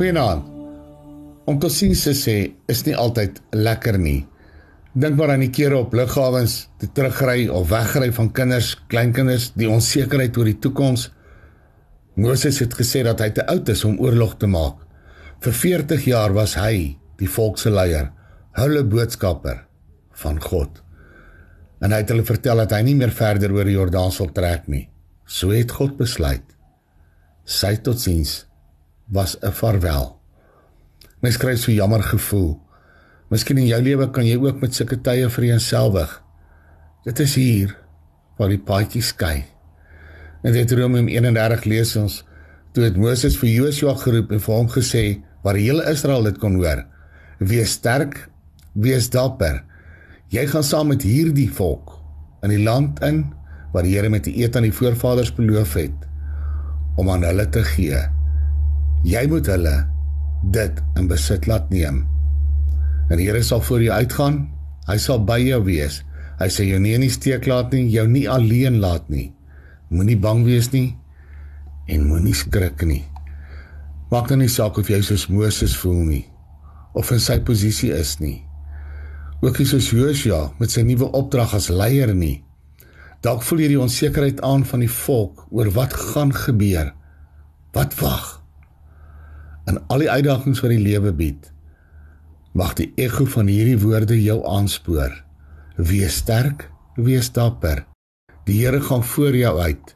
Goeienaand. Om tot sins te sê is nie altyd lekker nie. Dink maar aan die kere op lughawens, die terugry of wegry van kinders, kleinkinders, die onsekerheid oor die toekoms. Moses het gesê dat hy te oud is om oorlog te maak. Vir 40 jaar was hy die volk se leier, hulle boodskapper van God. En hy het hulle vertel dat hy nie meer verder oor die Jordaan sal trek nie. So het God besluit. Sy totsiens was 'n vaarwel. Mens kry so jammer gevoel. Miskien in jou lewe kan jy ook met sulke tye vereenselwig. Dit is hier waar die paadjie skei. En dit Romeum 31 lees ons toe het Moses vir Josua geroep en vir hom gesê waar die hele Israel dit kon hoor: "Wees sterk, wees dapper. Jy gaan saam met hierdie volk in die land in wat die Here met die eed aan die voorvaders beloof het om aan hulle te gee." Jy moet hulle dit in besit laat neem. En die Here sal voor jou uitgaan. Hy sal by jou wees. Hy sê jou nie in die steek laat nie, jou nie alleen laat nie. Moenie bang wees nie en moenie skrik nie. Maak dan nie saak of jy soos Moses voel nie of in sy posisie is nie. Ook nie soos Josua met sy nuwe opdrag as leier nie. Dalk voel jy die onsekerheid aan van die volk oor wat gaan gebeur. Wat wag? In al die uitdagings wat die lewe bied. Mag die ekko van hierdie woorde jou aanspoor. Wees sterk, wees dapper. Die Here gaan voor jou uit.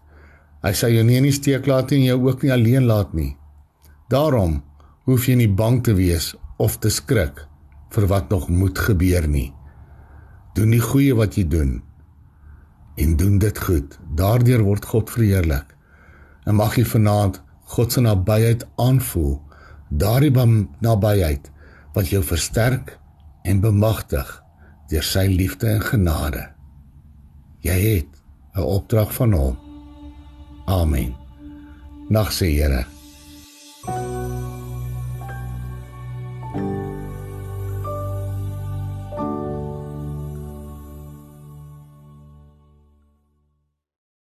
Hy sal jou nie in die steek laat nie en jou ook nie alleen laat nie. Daarom hoef jy nie bang te wees of te skrik vir wat nog moet gebeur nie. Doen die goeie wat jy doen en doen dit goed. Daardeur word God verheerlik. En mag jy vanaand God se nabyheid aanvoel daardie nabyheid wat jou versterk en bemagtig deur sy liefde en genade. Jy het 'n opdrag van hom. Amen. Nag se Here